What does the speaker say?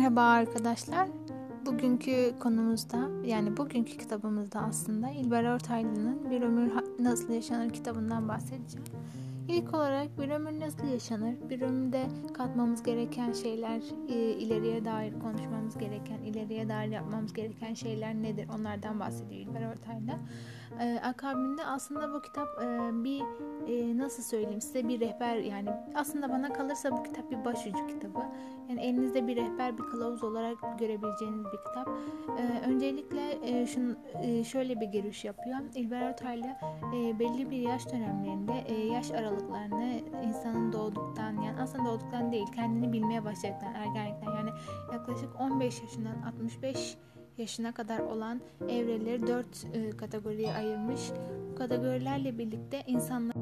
Merhaba arkadaşlar. Bugünkü konumuzda yani bugünkü kitabımızda aslında İlber Ortaylı'nın Bir Ömür Nasıl Yaşanır kitabından bahsedeceğim. İlk olarak bir ömür nasıl yaşanır? Bir ömürde katmamız gereken şeyler, e, ileriye dair konuşmamız gereken, ileriye dair yapmamız gereken şeyler nedir? Onlardan bahsediyor İlber Ortaylı. E, akabinde aslında bu kitap e, bir nasıl söyleyeyim size bir rehber yani aslında bana kalırsa bu kitap bir başucu kitabı. Yani elinizde bir rehber, bir kılavuz olarak görebileceğiniz bir kitap. Öncelikle şun, şöyle bir giriş yapıyor. İlber Ortaylı belli bir yaş dönemlerinde yaş aralığı aralıklarını insanın doğduktan yani aslında doğduktan değil kendini bilmeye başladıktan ergenlikten yani yaklaşık 15 yaşından 65 yaşına kadar olan evreleri 4 e, kategoriye ayırmış. Bu kategorilerle birlikte insanlar